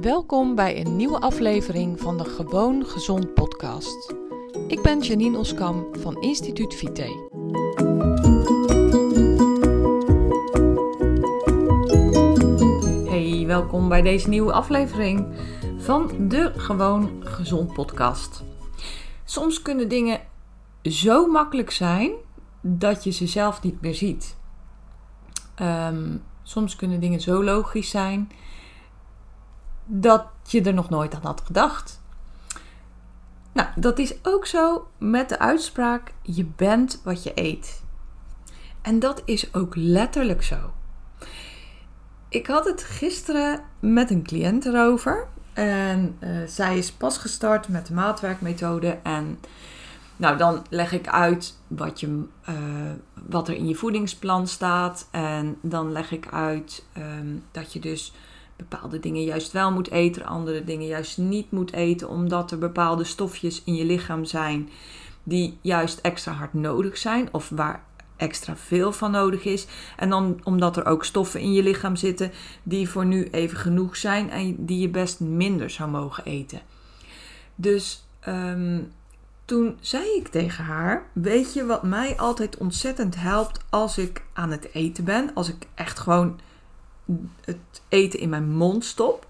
Welkom bij een nieuwe aflevering van de Gewoon Gezond podcast. Ik ben Janine Oskam van Instituut Vite. Hey, welkom bij deze nieuwe aflevering van de Gewoon Gezond podcast. Soms kunnen dingen zo makkelijk zijn dat je ze zelf niet meer ziet. Ehm, soms kunnen dingen zo logisch zijn dat je er nog nooit aan had gedacht. Nou, dat is ook zo met de uitspraak: je bent wat je eet. En dat is ook letterlijk zo. Ik had het gisteren met een cliënt erover. En uh, zij is pas gestart met de maatwerkmethode. En nou, dan leg ik uit wat, je, uh, wat er in je voedingsplan staat. En dan leg ik uit um, dat je dus bepaalde dingen juist wel moet eten, andere dingen juist niet moet eten, omdat er bepaalde stofjes in je lichaam zijn die juist extra hard nodig zijn of waar extra veel van nodig is. En dan omdat er ook stoffen in je lichaam zitten die voor nu even genoeg zijn en die je best minder zou mogen eten. Dus um, toen zei ik tegen haar: Weet je wat mij altijd ontzettend helpt als ik aan het eten ben? Als ik echt gewoon het eten in mijn mond stop,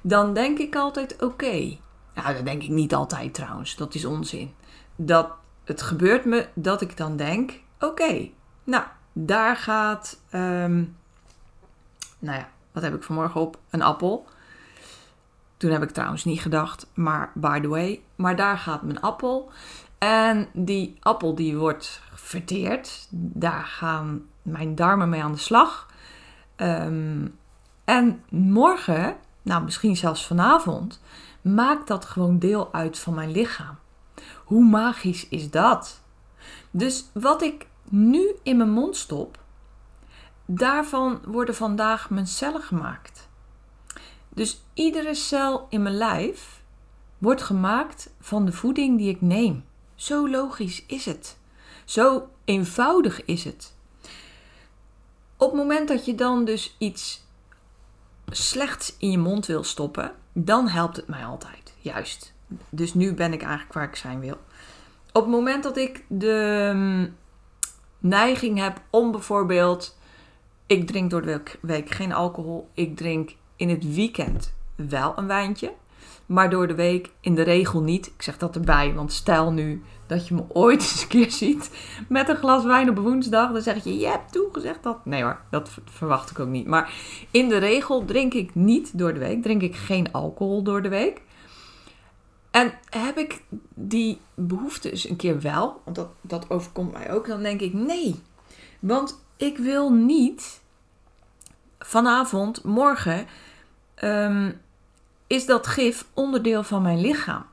dan denk ik altijd: oké. Nou, dat denk ik niet altijd trouwens, dat is onzin. Dat het gebeurt me dat ik dan denk: oké, nou, daar gaat. Um, nou ja, wat heb ik vanmorgen op? Een appel. Toen heb ik trouwens niet gedacht, maar by the way, maar daar gaat mijn appel. En die appel die wordt verteerd. Daar gaan mijn darmen mee aan de slag. Um, en morgen, nou misschien zelfs vanavond, maakt dat gewoon deel uit van mijn lichaam. Hoe magisch is dat? Dus wat ik nu in mijn mond stop, daarvan worden vandaag mijn cellen gemaakt. Dus iedere cel in mijn lijf wordt gemaakt van de voeding die ik neem. Zo logisch is het. Zo eenvoudig is het. Op het moment dat je dan dus iets slechts in je mond wil stoppen, dan helpt het mij altijd. Juist. Dus nu ben ik eigenlijk waar ik zijn wil. Op het moment dat ik de mm, neiging heb om bijvoorbeeld. Ik drink door de week geen alcohol. Ik drink in het weekend wel een wijntje. Maar door de week in de regel niet. Ik zeg dat erbij, want stel nu dat je me ooit eens een keer ziet met een glas wijn op woensdag. Dan zeg je, je hebt toegezegd dat. Nee hoor, dat verwacht ik ook niet. Maar in de regel drink ik niet door de week. Drink ik geen alcohol door de week. En heb ik die behoefte eens een keer wel, want dat, dat overkomt mij ook, dan denk ik nee. Want ik wil niet vanavond, morgen, um, is dat gif onderdeel van mijn lichaam.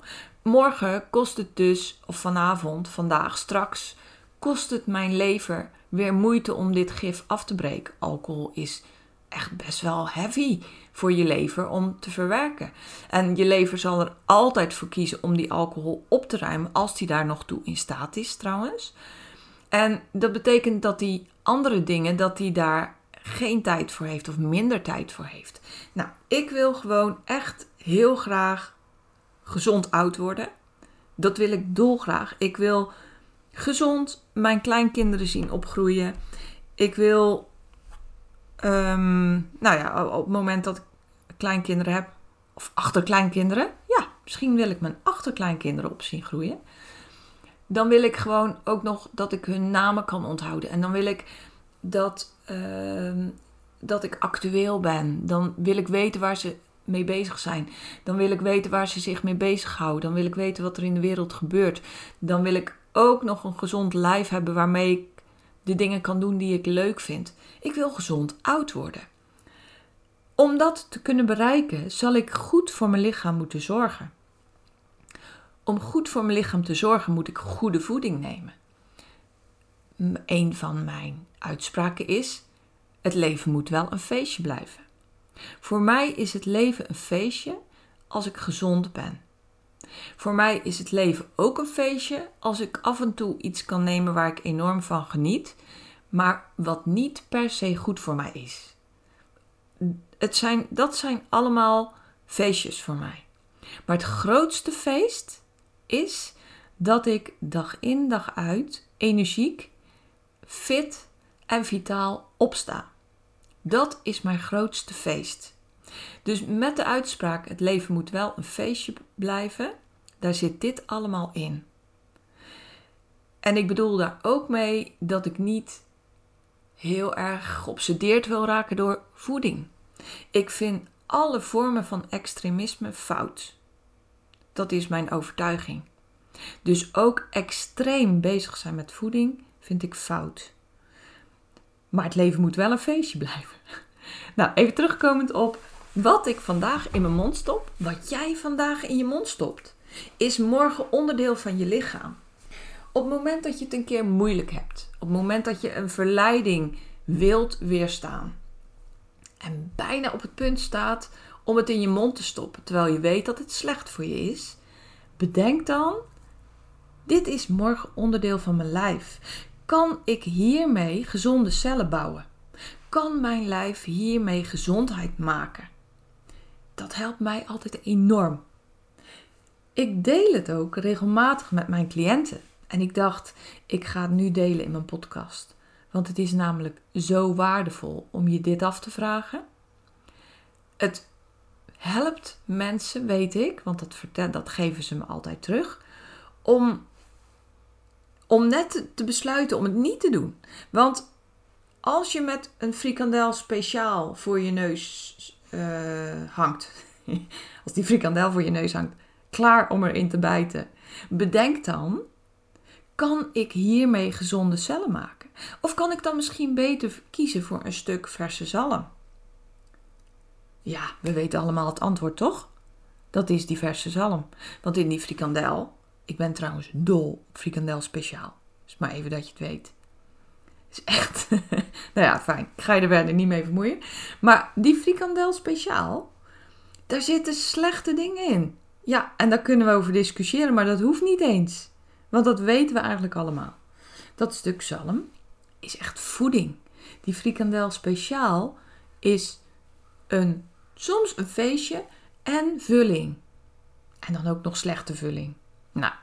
Morgen kost het dus, of vanavond, vandaag, straks, kost het mijn lever weer moeite om dit gif af te breken. Alcohol is echt best wel heavy voor je lever om te verwerken. En je lever zal er altijd voor kiezen om die alcohol op te ruimen, als die daar nog toe in staat is trouwens. En dat betekent dat die andere dingen, dat die daar geen tijd voor heeft of minder tijd voor heeft. Nou, ik wil gewoon echt heel graag gezond oud worden. Dat wil ik dolgraag. Ik wil gezond mijn kleinkinderen zien opgroeien. Ik wil, um, nou ja, op het moment dat ik kleinkinderen heb, of achterkleinkinderen, ja, misschien wil ik mijn achterkleinkinderen op zien groeien. Dan wil ik gewoon ook nog dat ik hun namen kan onthouden. En dan wil ik dat, uh, dat ik actueel ben. Dan wil ik weten waar ze mee bezig zijn. Dan wil ik weten waar ze zich mee bezighouden. Dan wil ik weten wat er in de wereld gebeurt. Dan wil ik ook nog een gezond lijf hebben waarmee ik de dingen kan doen die ik leuk vind. Ik wil gezond oud worden. Om dat te kunnen bereiken, zal ik goed voor mijn lichaam moeten zorgen. Om goed voor mijn lichaam te zorgen, moet ik goede voeding nemen. Een van mijn uitspraken is: het leven moet wel een feestje blijven. Voor mij is het leven een feestje als ik gezond ben. Voor mij is het leven ook een feestje als ik af en toe iets kan nemen waar ik enorm van geniet, maar wat niet per se goed voor mij is. Het zijn, dat zijn allemaal feestjes voor mij. Maar het grootste feest is dat ik dag in dag uit energiek, fit en vitaal opsta. Dat is mijn grootste feest. Dus met de uitspraak: het leven moet wel een feestje blijven, daar zit dit allemaal in. En ik bedoel daar ook mee dat ik niet heel erg geobsedeerd wil raken door voeding. Ik vind alle vormen van extremisme fout. Dat is mijn overtuiging. Dus ook extreem bezig zijn met voeding vind ik fout. Maar het leven moet wel een feestje blijven. Nou, even terugkomend op wat ik vandaag in mijn mond stop, wat jij vandaag in je mond stopt, is morgen onderdeel van je lichaam. Op het moment dat je het een keer moeilijk hebt, op het moment dat je een verleiding wilt weerstaan en bijna op het punt staat om het in je mond te stoppen, terwijl je weet dat het slecht voor je is, bedenk dan: dit is morgen onderdeel van mijn lijf. Kan ik hiermee gezonde cellen bouwen? Kan mijn lijf hiermee gezondheid maken? Dat helpt mij altijd enorm. Ik deel het ook regelmatig met mijn cliënten. En ik dacht, ik ga het nu delen in mijn podcast. Want het is namelijk zo waardevol om je dit af te vragen. Het helpt mensen, weet ik, want dat, dat geven ze me altijd terug, om, om net te besluiten om het niet te doen. Want als je met een frikandel speciaal voor je neus uh, hangt, als die frikandel voor je neus hangt, klaar om erin te bijten, bedenk dan kan ik hiermee gezonde cellen maken? Of kan ik dan misschien beter kiezen voor een stuk verse zalm? Ja, we weten allemaal het antwoord, toch? Dat is die verse zalm. Want in die frikandel, ik ben trouwens dol op frikandel speciaal. Dus maar even dat je het weet. Is echt, nou ja, fijn. Ik ga je er verder niet mee vermoeien. Maar die frikandel speciaal, daar zitten slechte dingen in. Ja, en daar kunnen we over discussiëren, maar dat hoeft niet eens. Want dat weten we eigenlijk allemaal. Dat stuk zalm is echt voeding. Die frikandel speciaal is een, soms een feestje en vulling. En dan ook nog slechte vulling. Nou,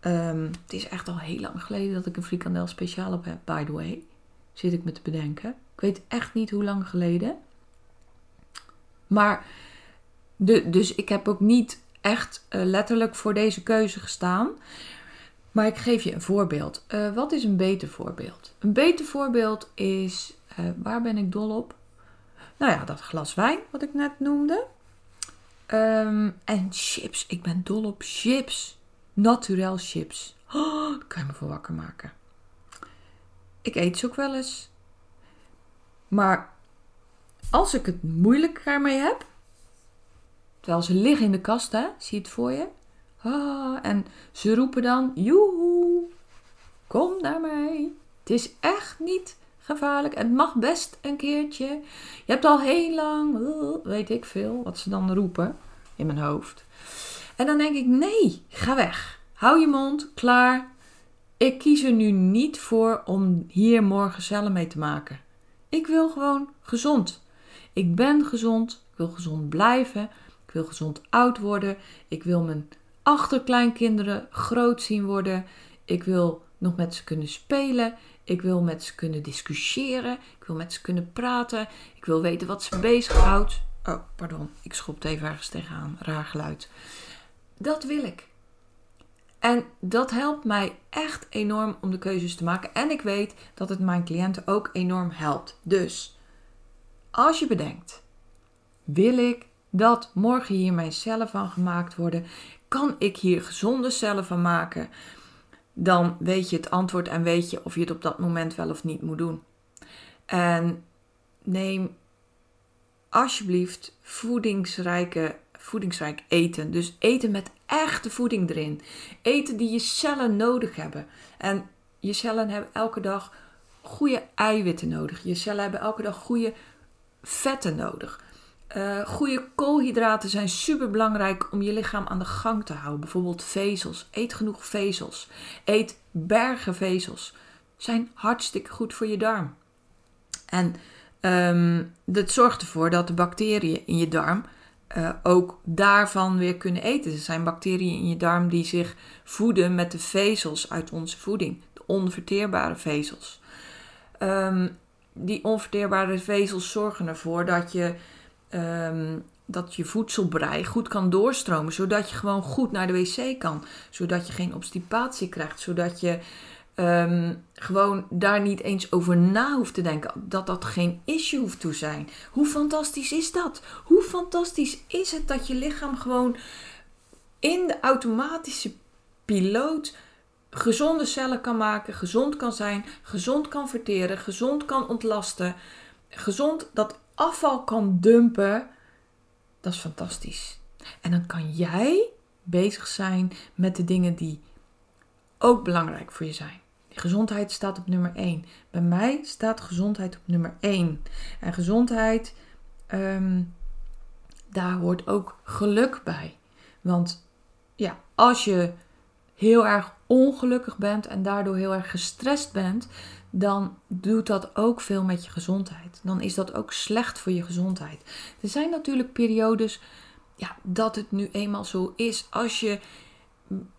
um, het is echt al heel lang geleden dat ik een frikandel speciaal op heb, by the way. Zit ik me te bedenken. Ik weet echt niet hoe lang geleden. Maar, de, dus ik heb ook niet echt uh, letterlijk voor deze keuze gestaan. Maar ik geef je een voorbeeld. Uh, wat is een beter voorbeeld? Een beter voorbeeld is, uh, waar ben ik dol op? Nou ja, dat glas wijn wat ik net noemde. Um, en chips. Ik ben dol op chips. Naturel chips. Oh, kan je me voor wakker maken. Ik eet ze ook wel eens. Maar als ik het moeilijk ermee heb, Terwijl ze liggen in de kast, hè? Zie je het voor je? Ah, en ze roepen dan: Joehoe, kom naar mij. Het is echt niet gevaarlijk. Het mag best een keertje. Je hebt al heel lang, uh, weet ik veel, wat ze dan roepen in mijn hoofd. En dan denk ik: nee, ga weg. Hou je mond, klaar. Ik kies er nu niet voor om hier morgen cellen mee te maken. Ik wil gewoon gezond. Ik ben gezond, ik wil gezond blijven. Ik wil gezond oud worden. Ik wil mijn achterkleinkinderen groot zien worden. Ik wil nog met ze kunnen spelen. Ik wil met ze kunnen discussiëren. Ik wil met ze kunnen praten. Ik wil weten wat ze bezighoudt. Oh, pardon. Ik schopte even ergens tegenaan. Raar geluid. Dat wil ik. En dat helpt mij echt enorm om de keuzes te maken. En ik weet dat het mijn cliënten ook enorm helpt. Dus als je bedenkt: wil ik dat morgen hier mijn cellen van gemaakt worden. Kan ik hier gezonde cellen van maken? Dan weet je het antwoord en weet je of je het op dat moment wel of niet moet doen. En neem alsjeblieft voedingsrijke, voedingsrijk eten. Dus eten met echte voeding erin. Eten die je cellen nodig hebben. En je cellen hebben elke dag goede eiwitten nodig. Je cellen hebben elke dag goede vetten nodig. Uh, goede koolhydraten zijn super belangrijk om je lichaam aan de gang te houden. Bijvoorbeeld vezels. Eet genoeg vezels. Eet bergen vezels. Zijn hartstikke goed voor je darm. En Um, dat zorgt ervoor dat de bacteriën in je darm uh, ook daarvan weer kunnen eten. Er zijn bacteriën in je darm die zich voeden met de vezels uit onze voeding, de onverteerbare vezels. Um, die onverteerbare vezels zorgen ervoor dat je, um, dat je voedselbrei goed kan doorstromen, zodat je gewoon goed naar de wc kan, zodat je geen obstipatie krijgt, zodat je um, gewoon daar niet eens over na hoeft te denken. Dat dat geen issue hoeft te zijn. Hoe fantastisch is dat? Hoe fantastisch is het dat je lichaam gewoon in de automatische piloot gezonde cellen kan maken, gezond kan zijn, gezond kan verteren, gezond kan ontlasten, gezond dat afval kan dumpen. Dat is fantastisch. En dan kan jij bezig zijn met de dingen die ook belangrijk voor je zijn. Gezondheid staat op nummer 1. Bij mij staat gezondheid op nummer 1. En gezondheid, ehm, daar hoort ook geluk bij. Want ja, als je heel erg ongelukkig bent en daardoor heel erg gestrest bent, dan doet dat ook veel met je gezondheid. Dan is dat ook slecht voor je gezondheid. Er zijn natuurlijk periodes ja, dat het nu eenmaal zo is. Als je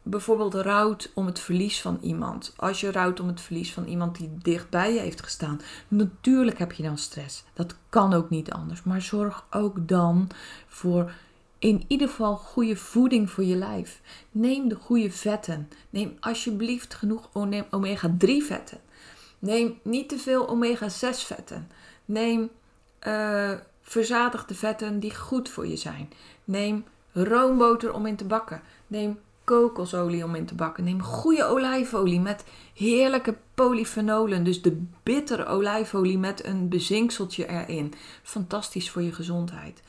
bijvoorbeeld rouwt om het verlies van iemand. Als je rouwt om het verlies van iemand die dicht bij je heeft gestaan. Natuurlijk heb je dan stress. Dat kan ook niet anders. Maar zorg ook dan voor in ieder geval goede voeding voor je lijf. Neem de goede vetten. Neem alsjeblieft genoeg omega-3 vetten. Neem niet te veel omega-6 vetten. Neem uh, verzadigde vetten die goed voor je zijn. Neem roomboter om in te bakken. Neem kokosolie om in te bakken. Neem goede olijfolie met heerlijke polyfenolen. Dus de bittere olijfolie met een bezinkseltje erin. Fantastisch voor je gezondheid.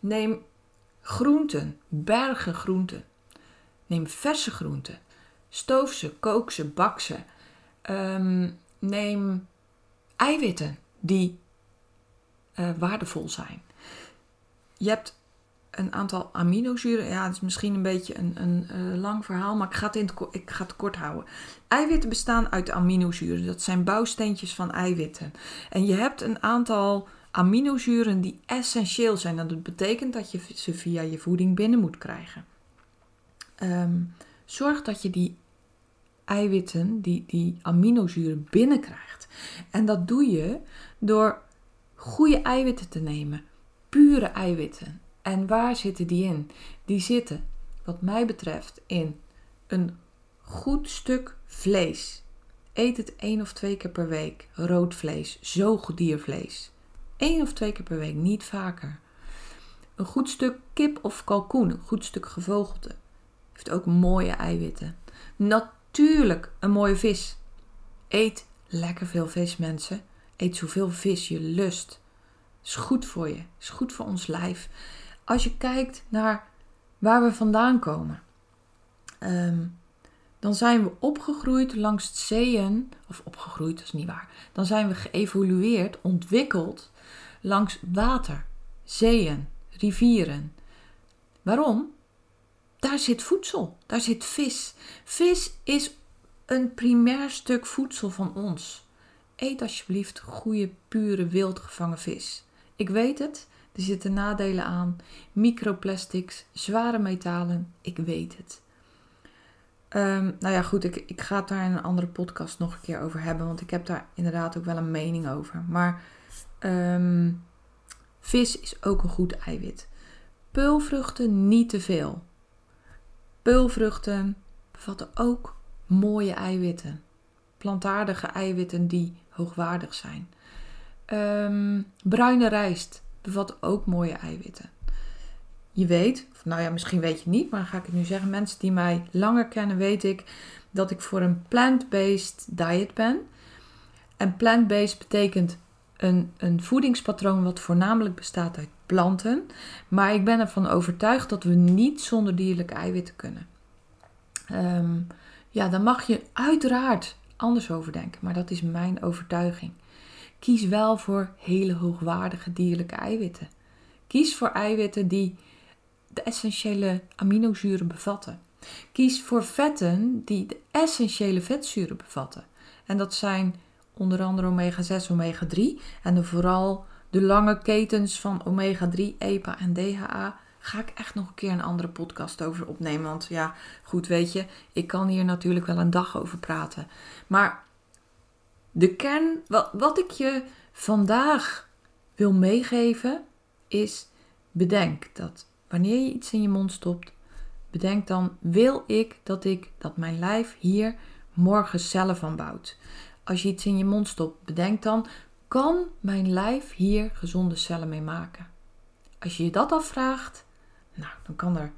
Neem groenten, bergen groenten. Neem verse groenten. Stoof ze, kook ze, bak ze. Ehm, neem eiwitten die uh, waardevol zijn. Je hebt een aantal aminozuren. Ja, het is misschien een beetje een, een uh, lang verhaal, maar ik ga, het in ik ga het kort houden. Eiwitten bestaan uit aminozuren. Dat zijn bouwsteentjes van eiwitten. En je hebt een aantal aminozuren die essentieel zijn. En dat betekent dat je ze via je voeding binnen moet krijgen. Um, zorg dat je die eiwitten, die, die aminozuren binnenkrijgt. En dat doe je door goede eiwitten te nemen. Pure eiwitten. En waar zitten die in? Die zitten, wat mij betreft, in een goed stuk vlees. Eet het één of twee keer per week. Rood vlees, zoogdiervlees. Eén of twee keer per week, niet vaker. Een goed stuk kip of kalkoen, een goed stuk gevogelte. Heeft ook mooie eiwitten. Natuurlijk een mooie vis. Eet lekker veel vis, mensen. Eet zoveel vis je lust. Is goed voor je. Is goed voor ons lijf als je kijkt naar waar we vandaan komen, ehm, dan zijn we opgegroeid langs het zeeën, of opgegroeid, dat is niet waar. Dan zijn we geëvolueerd, ontwikkeld langs water, zeeën, rivieren. Waarom? Daar zit voedsel, daar zit vis. Vis is een primair stuk voedsel van ons. Eet alsjeblieft goede, pure, wild gevangen vis. Ik weet het, er zitten nadelen aan. Microplastics, zware metalen, ik weet het. Um, nou ja, goed, ik, ik ga het daar in een andere podcast nog een keer over hebben, want ik heb daar inderdaad ook wel een mening over. Maar um, vis is ook een goed eiwit. Peulvruchten niet te veel. Peulvruchten bevatten ook mooie eiwitten. Plantaardige eiwitten die hoogwaardig zijn. Um, bruine rijst bevat ook mooie eiwitten. Je weet, nou ja, misschien weet je niet, maar ga ik het nu zeggen. Mensen die mij langer kennen, weet ik dat ik voor een plant-based diet ben. En plant-based betekent een, een voedingspatroon wat voornamelijk bestaat uit planten. Maar ik ben ervan overtuigd dat we niet zonder dierlijke eiwitten kunnen. Um, ja, dan mag je uiteraard anders over denken, maar dat is mijn overtuiging. Kies wel voor hele hoogwaardige dierlijke eiwitten. Kies voor eiwitten die de essentiële aminozuren bevatten. Kies voor vetten die de essentiële vetzuren bevatten. En dat zijn onder andere omega 6, omega 3 en vooral de lange ketens van omega-3, EPA en DHA ga ik echt nog een keer een andere podcast over opnemen. Want ja, goed weet je, ik kan hier natuurlijk wel een dag over praten. Maar de kern, wat, wat ik je vandaag wil meegeven, is bedenk dat wanneer je iets in je mond stopt, bedenk dan, wil ik dat ik, dat mijn lijf hier morgen cellen van bouwt. Als je iets in je mond stopt, bedenk dan, kan mijn lijf hier gezonde cellen mee maken? Als je je dat afvraagt, nou, dan kan er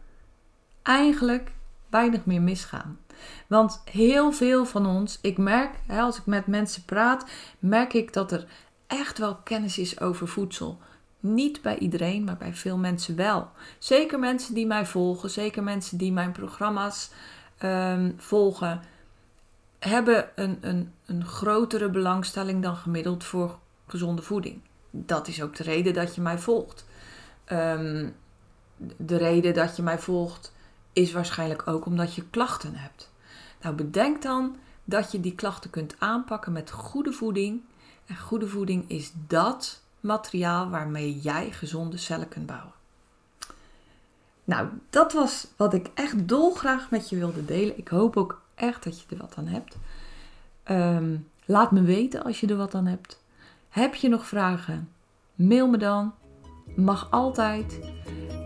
eigenlijk weinig meer misgaan. Want heel veel van ons, ik merk, als ik met mensen praat, merk ik dat er echt wel kennis is over voedsel. Niet bij iedereen, maar bij veel mensen wel. Zeker mensen die mij volgen, zeker mensen die mijn programma's um, volgen, hebben een, een, een grotere belangstelling dan gemiddeld voor gezonde voeding. Dat is ook de reden dat je mij volgt. Um, de reden dat je mij volgt is waarschijnlijk ook omdat je klachten hebt. Nou, bedenk dan dat je die klachten kunt aanpakken met goede voeding. En goede voeding is dat materiaal waarmee jij gezonde cellen kunt bouwen. Nou, dat was wat ik echt dolgraag met je wilde delen. Ik hoop ook echt dat je er wat aan hebt. Ehm, laat me weten als je er wat aan hebt. Heb je nog vragen? Mail me dan. Mag altijd.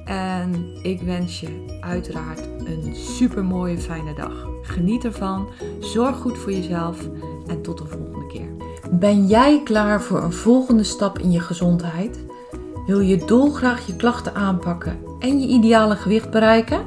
En ik wens je uiteraard een super mooie fijne dag. Geniet ervan. Zorg goed voor jezelf. En tot de volgende keer. Ben jij klaar voor een volgende stap in je gezondheid? Wil je dolgraag je klachten aanpakken en je ideale gewicht bereiken?